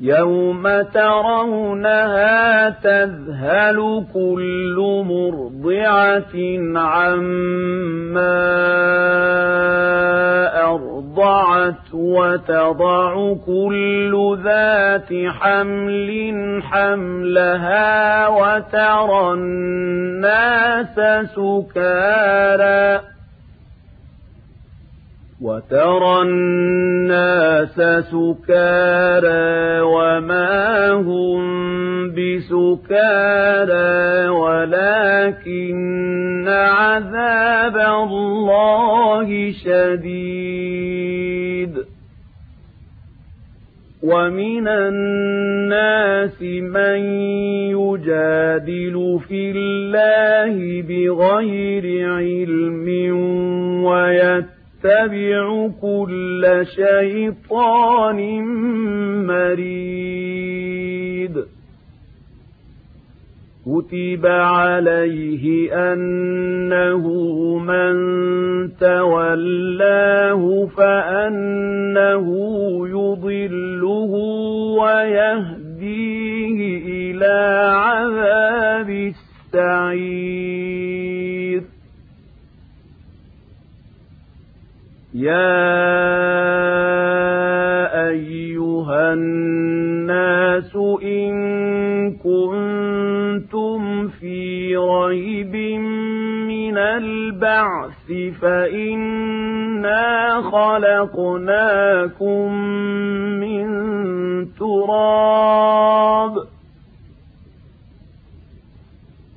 يوم ترونها تذهل كل مرضعة عما أرضعت وتضع كل ذات حمل حملها وترى الناس سكارى وترى الناس سكارى وما هم بسكارى ولكن عذاب الله شديد. ومن الناس من يجادل في الله بغير علم ويتبع يتبع كل شيطان مريد. كتب عليه أنه من تولاه فأنه يضله ويهديه إلى عذاب السعير. يا أيها الناس إن كنتم في ريب من البعث فإنا خلقناكم من تراب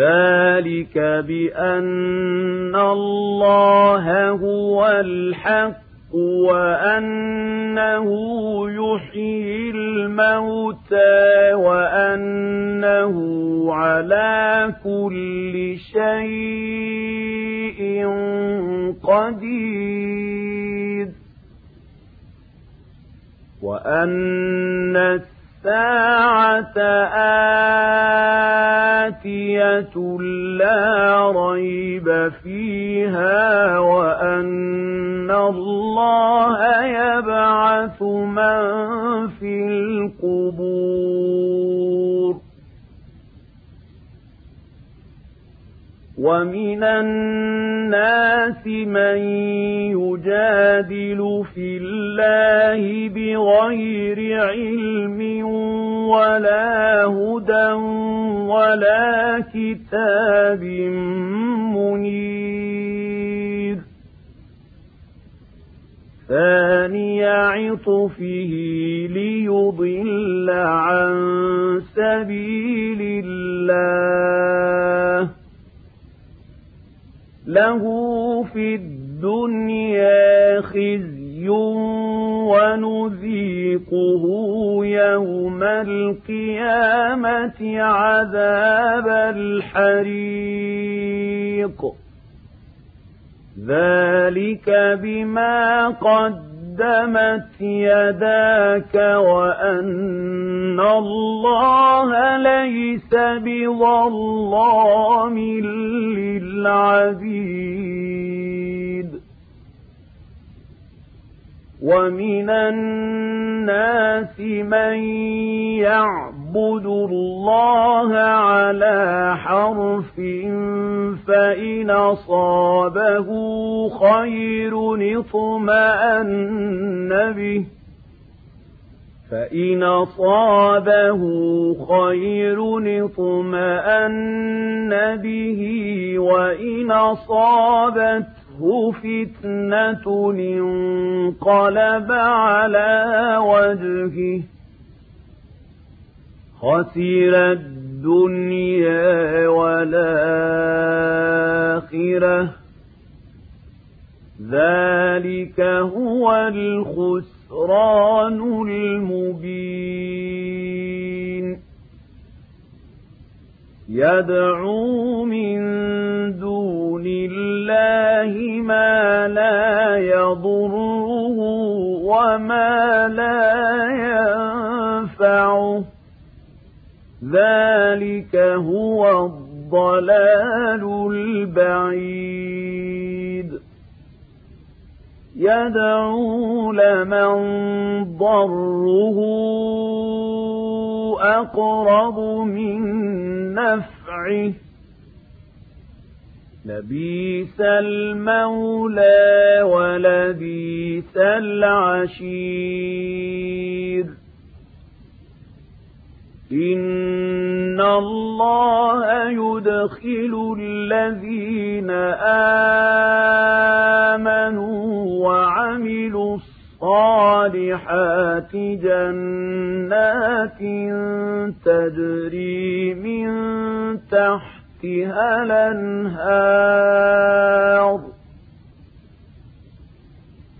ذلك بأن الله هو الحق وأنه يحيي الموتى وأنه على كل شيء قدير وأن الساعة آتية لا ريب فيها وأن الله يبعث من في القبور. ومن الناس من يجادل في الله بغير علم ولا هدى ولا كتاب منير ثاني عطفه ليضل عن سبيل الله له في الدنيا خزي ونذيقه يوم القيامة عذاب الحريق. ذلك بما قد قدمت يداك وأن الله ليس بظلام للعبيد. ومن الناس من يعبد الله على حرف فإن أصابه خير اطمأن به فإن خير اطمأن به وإن أصابته فتنة انقلب على وجهه. خسر الدنيا والآخرة. ذلك هو الخسران المبين. يدعو من دون الله ما لا يضره وما لا ينفعه. ذلك هو الضلال البعيد. يدعو لمن ضره أقرب من نفعه. لبيس المولى ولبيس العشير. إن الله يدخل الذين آمنوا وعملوا الصالحات جنات تجري من تحتها الأنهار.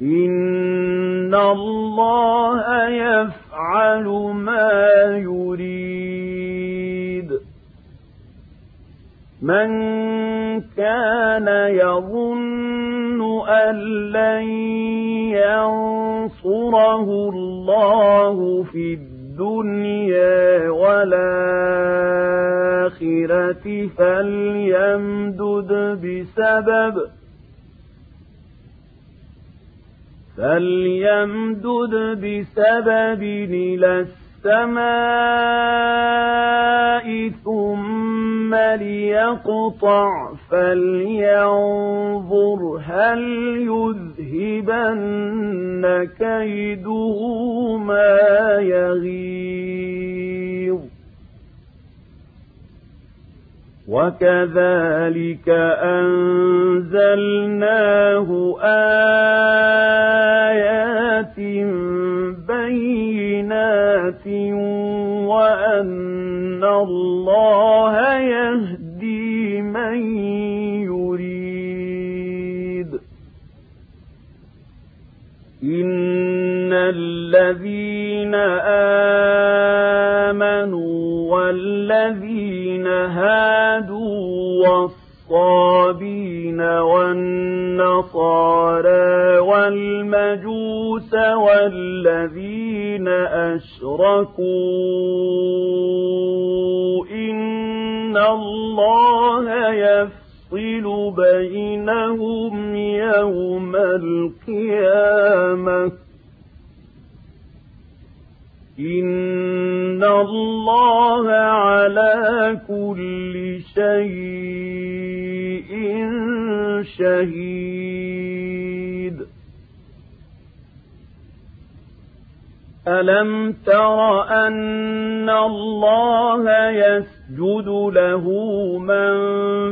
إن الله يفعل ما يريد. من كان يظن أن لن ينصره الله في الدنيا والآخرة فليمدد بسبب ۖ فليمدد بسبب إلى السماء ثم ليقطع فلينظر هل يذهبن كيده ما يغيظ. وكذلك أنزلناه آيات والذين هادوا والصابين والنصارى والمجوس والذين أشركوا إن الله يفصل بينهم يوم القيامة إن إن الله على كل شيء شهيد ألم تر أن الله يسجد له من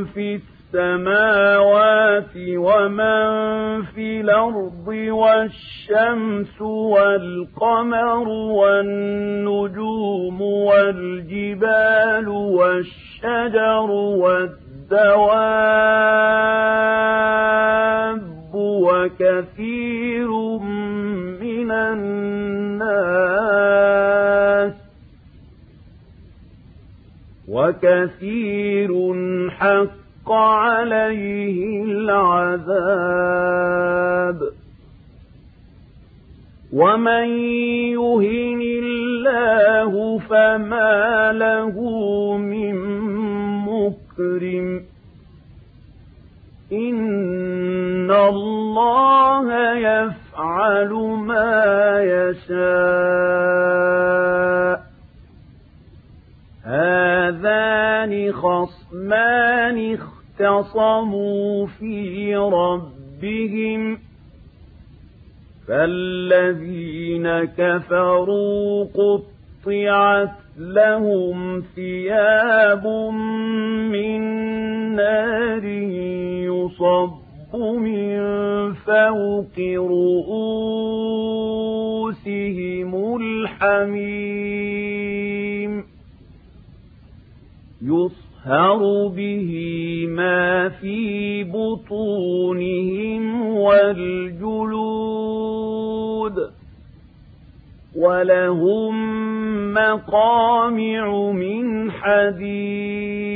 في السماوات ومن في الأرض والشمس والقمر والنجوم والجبال والشجر والدواب وكثير من الناس وكثير حق عليه العذاب ومن يهن الله فما له من مكرم إن الله يفعل ما يشاء هذان خصمان اختصموا في ربهم فالذين كفروا قطعت لهم ثياب من نار يصب من فوق رؤوسهم الحميم يصب يصهر به ما في بطونهم والجلود ولهم مقامع من حديد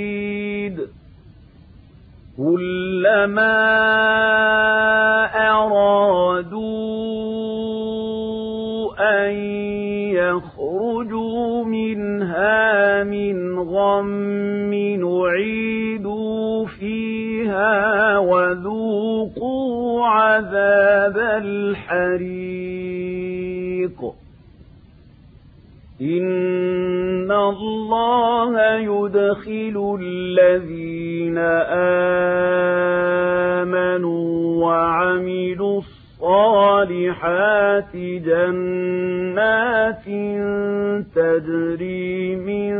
كلما أرادوا أن يخرجوا من غم نعيدوا فيها وذوقوا عذاب الحريق. إن الله يدخل الذين آمنوا وعملوا الصالحات جنات تجري من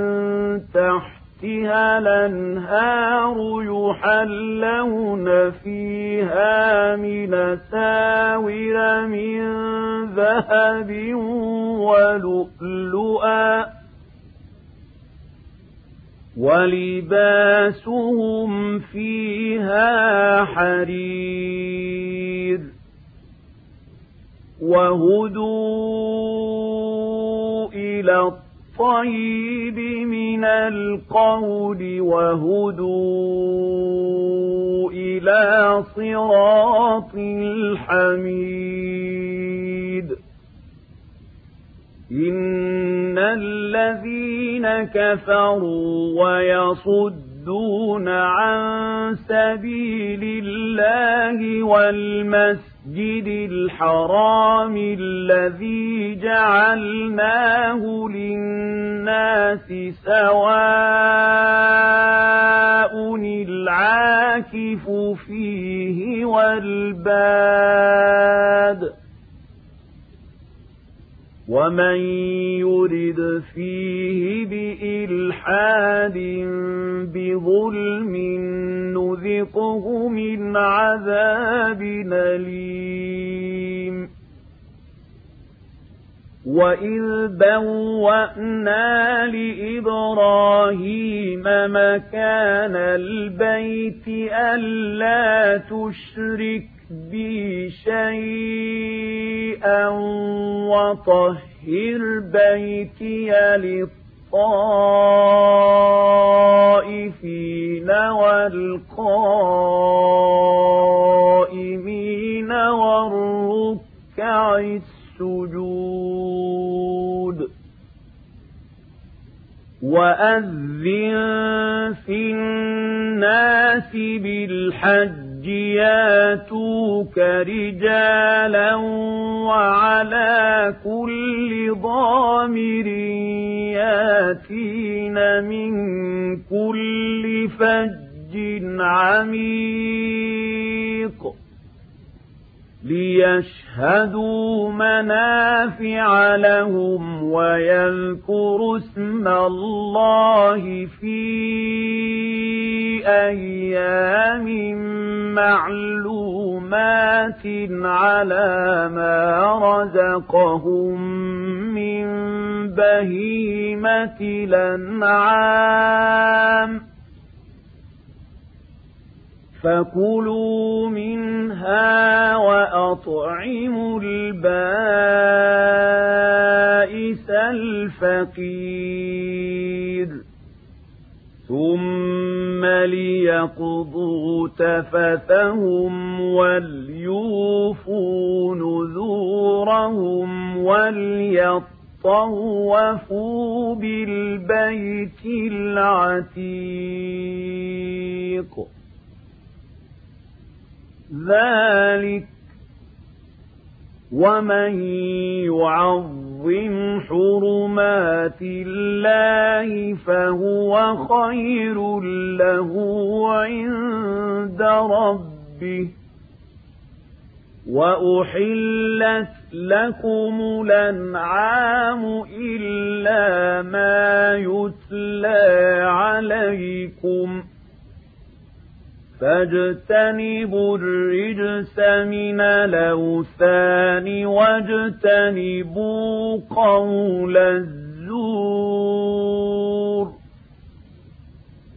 تحتها الأنهار يحلون فيها من ساور من ذهب ولؤلؤا ولباسهم فيها حرير وهدوا إلى الطيب من القول وهدوا إلى صراط الحميد. إن الذين كفروا ويصدون عن سبيل الله والمسجد المسجد الحرام الذي جعلناه للناس سواء العاكف فيه والباد ومن يرد فيه بإلحاد بظلم نذقه من عذاب أليم وإذ بوأنا لإبراهيم مكان البيت ألا تشرك بي شيئا وطهر بيتي للطائفين والقائمين والركع السجود. وأذن في الناس بالحج ياتوك رجالا وعلى كل ضامر ياتين من كل فج عميق. ليشهدوا منافع لهم ويذكروا اسم الله في أيام معلومات على ما رزقهم من بهيمة الأنعام فكلوا منها وأطعموا البائس الفقير ثم ليقضوا تفثهم وليوفوا نذورهم وليطوفوا بالبيت العتيق ذلك ومن يعظم حرمات الله فهو خير له عند ربه وأحلت لكم الأنعام إلا ما يتلى عليكم فاجتنبوا الرجس من الأوثان واجتنبوا قول الزور.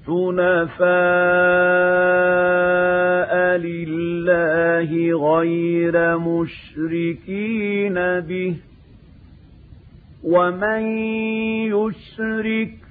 حنفاء لله غير مشركين به. ومن يشرك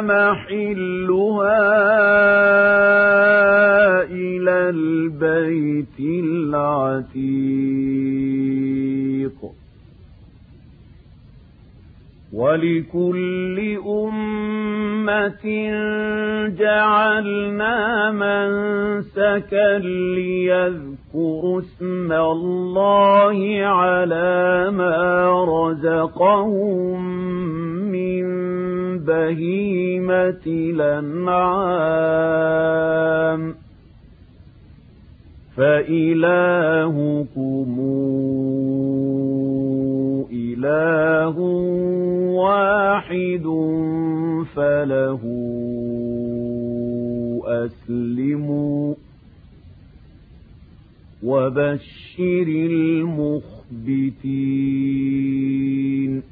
محلها إلى البيت العتيق. ولكل أمة جعلنا منسكا ليذكروا اسم الله على ما رزقهم من بهيمة الأنعام. فإلهكم إله واحد فله أسلموا. وبشر المخبتين.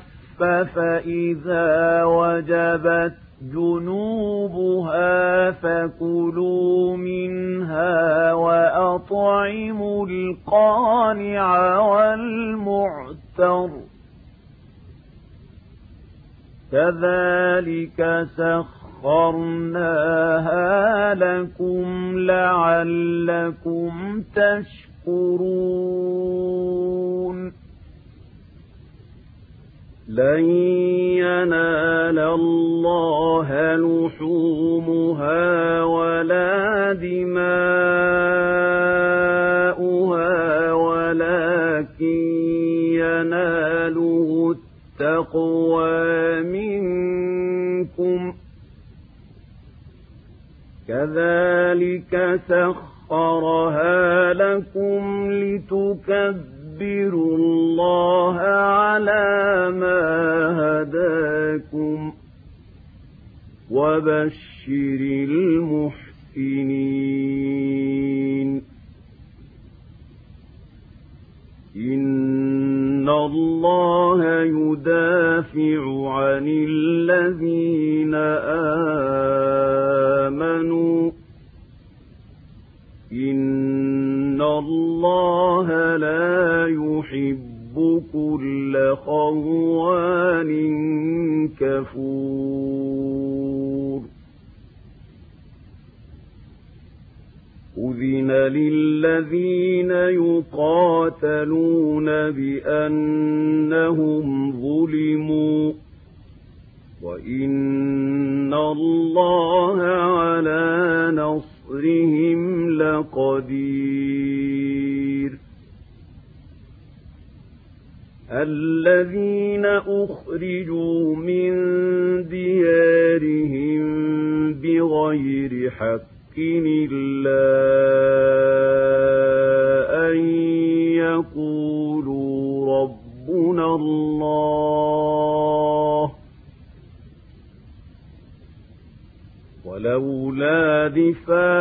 فإذا وجبت جنوبها فكلوا منها وأطعموا القانع والمعتر كذلك سخرناها لكم لعلكم تشكرون لن ينال الله لحومها ولا دماؤها ولكن يناله التقوى منكم كذلك سخرها لكم لتكذبوا تُكَبِّرُوا اللَّهَ عَلَى مَا هَدَاكُمْ وَبَشِّرِ الْمُحْسِنِينَ. إِنَّ اللَّهَ يُدَافِعُ عَنِ الَّذِينَ آمَنُوا إِنَّ اللَّهَ لَا يُحِبُّ كُلَّ خَوَّانٍ كَفُورٍ أُذِنَ لِلَّذِينَ يُقَاتَلُونَ بِأَنَّهُمْ ظُلِمُوا وَإِنَّ اللَّهَ عَلَى نَصْرِهِمْ لَقَدِيرٌ الَّذِينَ أُخْرِجُوا مِن دِيَارِهِم بِغَيْرِ حَقٍّ إِلَّا أَن يَقُولُوا رَبُّنَا اللَّهُ. ولولا دفاع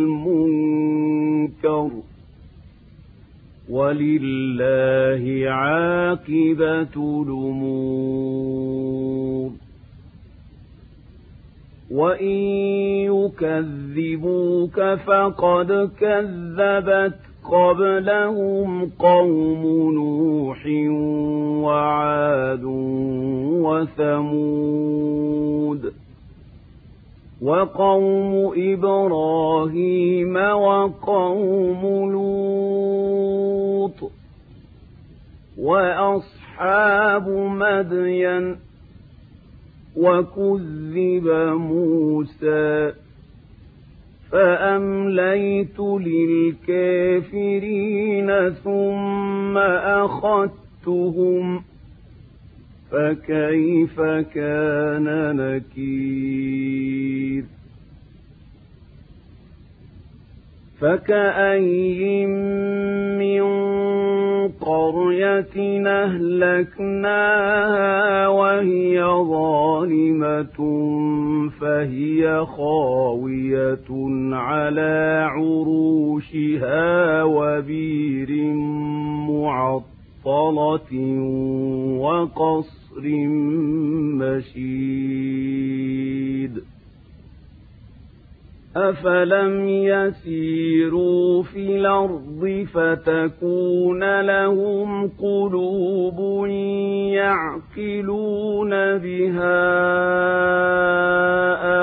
المنكر ولله عاقبة الأمور. وإن يكذبوك فقد كذبت قبلهم قوم نوح وعاد وثمود. وقوم إبراهيم وقوم لوط وأصحاب مدين وكذب موسى فأمليت للكافرين ثم أخذتهم فكيف كان نكير؟ فكأي من قرية أهلكناها وهي ظالمة فهي خاوية على عروشها وبير معطلة وقصر مشيد أفلم يسيروا في الأرض فتكون لهم قلوب يعقلون بها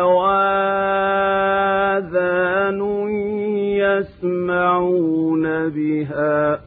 أواذان يسمعون بها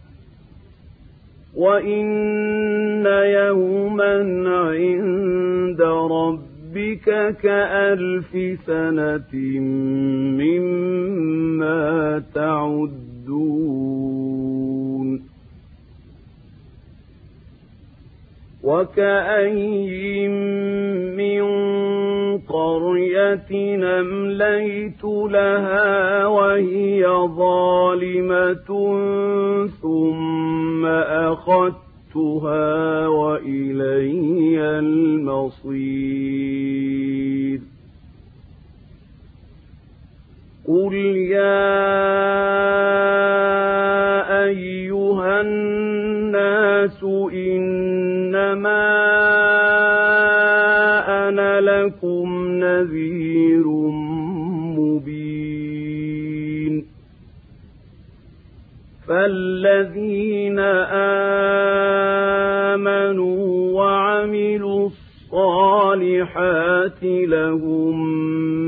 وإن يوما عند ربك كألف سنة مما تعدون وكأي من قرية أمليت لها وهي ظالمة ثم أخذتها وإلي المصير. قل يا أيها الناس إنما لكم نذير مبين فالذين آمنوا وعملوا الصالحات لهم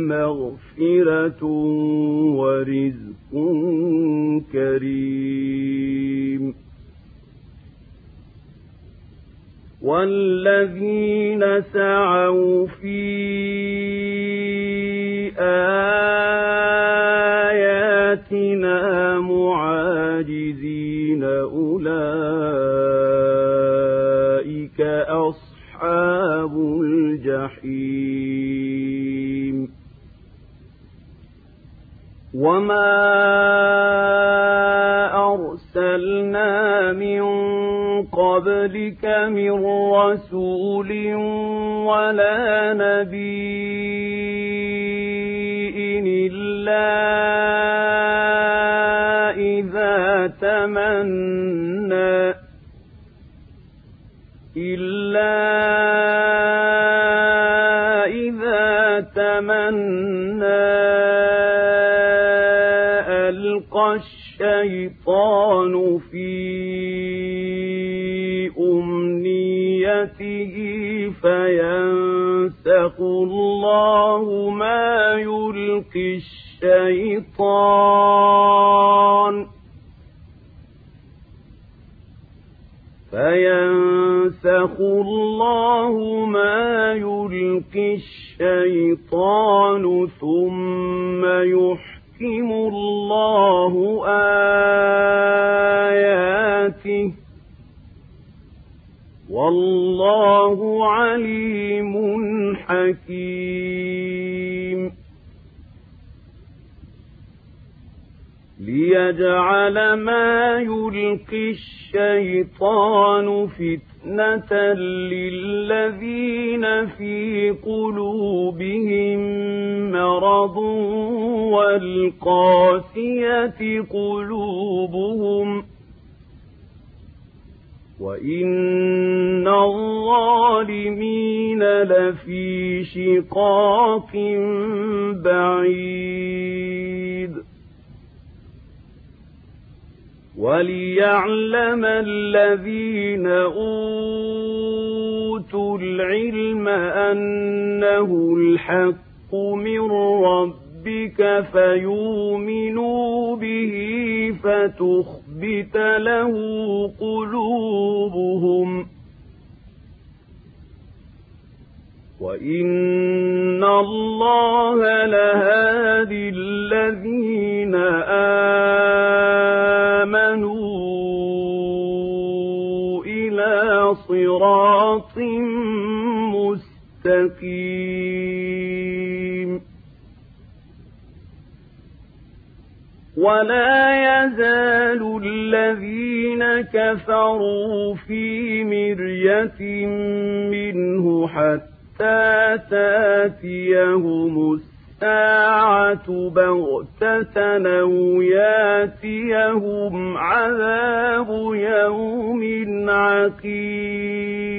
مغفرة ورزق كريم والذين سعوا في آياتنا معاجزين أولئك أصحاب الجحيم وما أرسلنا من قبلك من رسول ولا نبي إلا إذا تمنى إلا إذا تمنى ألقى الشيطان في أمنيته فينسخ الله ما يلقي الشيطان فينسخ الله ما يلقي الشيطان ثم يحكم الله آياته والله عليم حكيم. ليجعل ما يلقي الشيطان فتنة للذين في قلوبهم مرض والقاسية قلوبهم وإن الظالمين لفي شقاق بعيد وليعلم الذين أوتوا العلم أنه الحق من ربك فيؤمنوا به فتخبت له قلوبهم وإن الله لهادي الذين آمنوا إلى صراط مستقيم ولا يزال الذين كفروا في مرية منه حتى تاتيهم الساعة بغتة أو ياتيهم عذاب يوم عقيم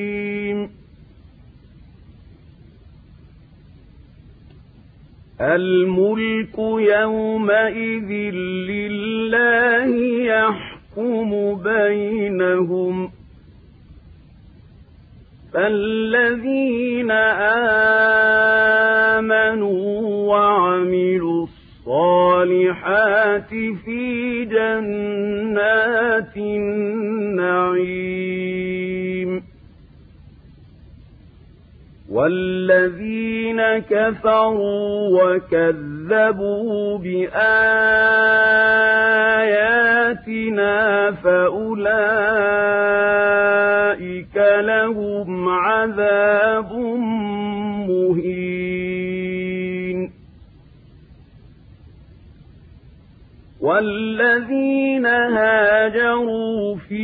الملك يومئذ لله يحكم بينهم فالذين آمنوا وعملوا الصالحات في جنات النعيم والذين كفروا وكذبوا بآياتنا فأولئك لهم عذاب مهين. والذين هاجروا في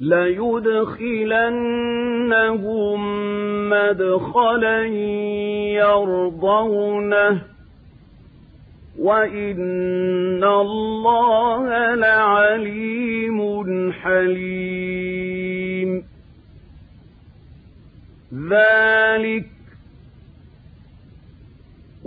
ليدخلنهم مدخلا يرضونه وإن الله لعليم حليم ذلك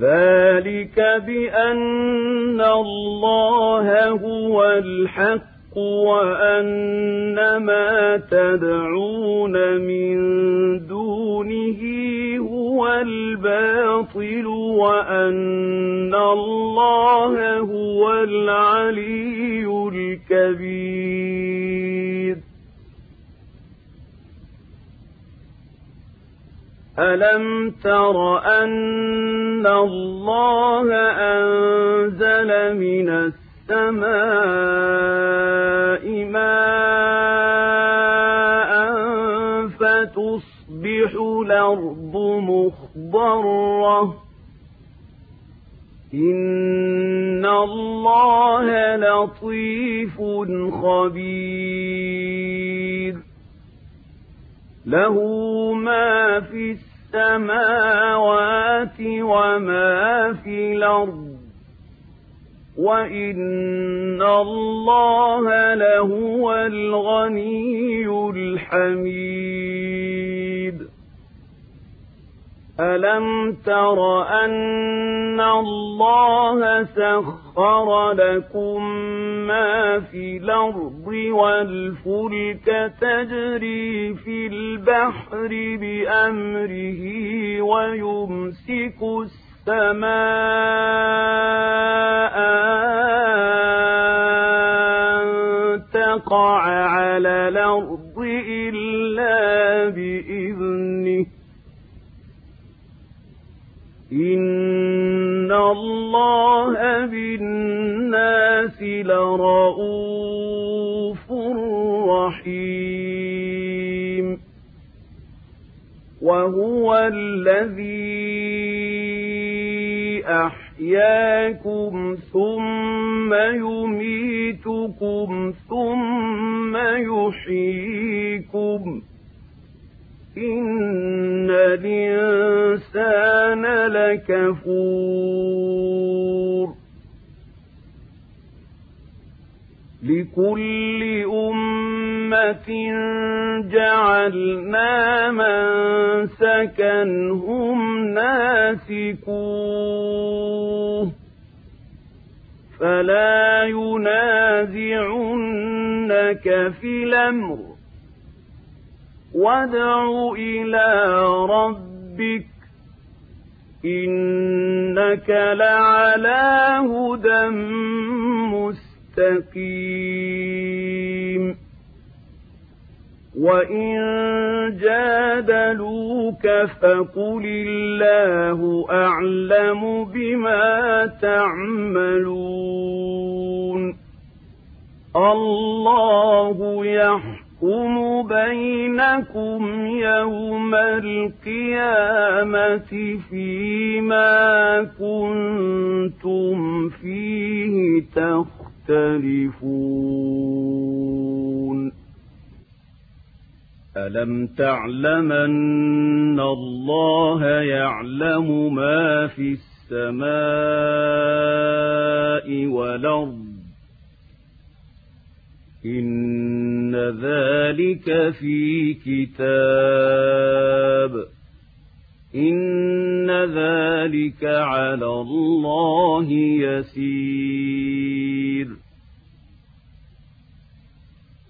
ذلك بأن الله هو الحق وأن ما تدعون من دونه هو الباطل وأن الله هو العلي الكبير ألم تر أن الله أنزل من السماء ماء فتصبح الأرض مخضرة إن الله لطيف خبير له ما في السماوات وما في الأرض وإن الله لهو الغني الحميد ألم تر أن الله سخر لكم ما في الأرض والفلك تجري في البحر بأمره ويمسك السماء أن تقع على الأرض إلا بإذنه إن الله بالناس لرؤوف رحيم وهو الذي أحياكم ثم يميتكم ثم يحييكم إن الإنسان لكفور لكل أمة جعلنا من سكنهم ناسكوه فلا ينازعنك في الأمر وادع إلى ربك إنك لعلى هدى مستقيم وإن جادلوك فقل الله أعلم بما تعملون الله يحكم يحكم بينكم يوم القيامة فيما كنتم فيه تختلفون. ألم تعلمن الله يعلم ما في السماء والأرض؟ إن ذلك في كتاب إن ذلك على الله يسير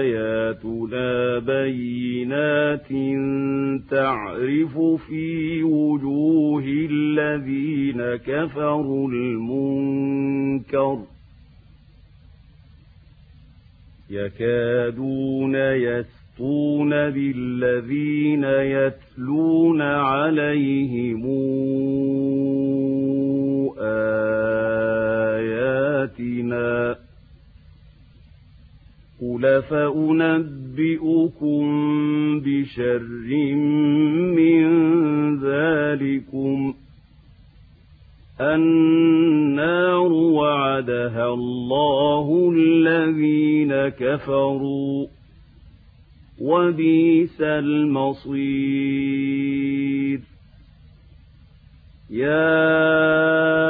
آياتنا بينات تعرف في وجوه الذين كفروا المنكر يكادون يسطون بالذين يتلون عليهم قل فأنبئكم بشر من ذلكم النار وعدها الله الذين كفروا وبئس المصير يا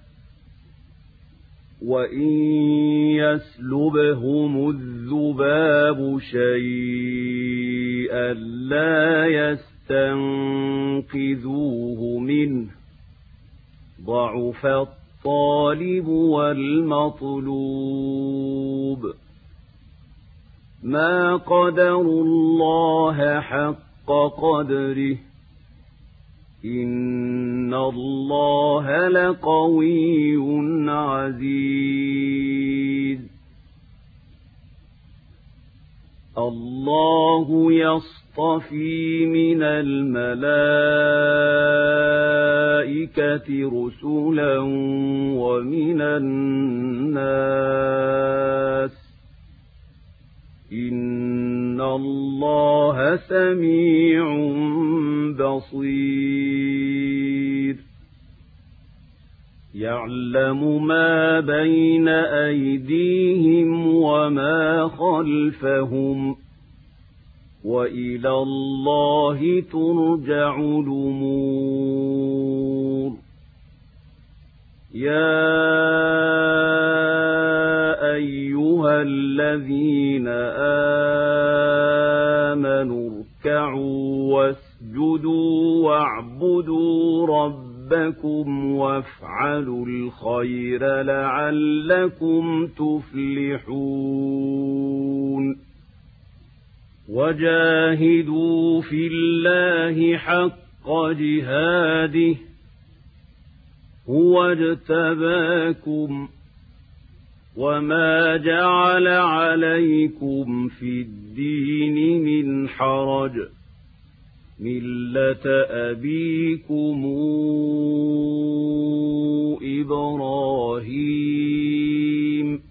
وإن يسلبهم الذباب شيئا لا يستنقذوه منه ضعف الطالب والمطلوب ما قدروا الله حق قدره إن الله لقوي عزيز. الله يصطفي من الملائكة رسلا ومن الناس إن الله سميع بصير يعلم ما بين أيديهم وما خلفهم وإلى الله ترجع الأمور يا أيها الذين آمنوا اركعوا واسجدوا واعبدوا ربكم وافعلوا الخير لعلكم تفلحون وجاهدوا في الله حق جهاده هو اجتباكم وما جعل عليكم في الدين من حرج ملة أبيكم إبراهيم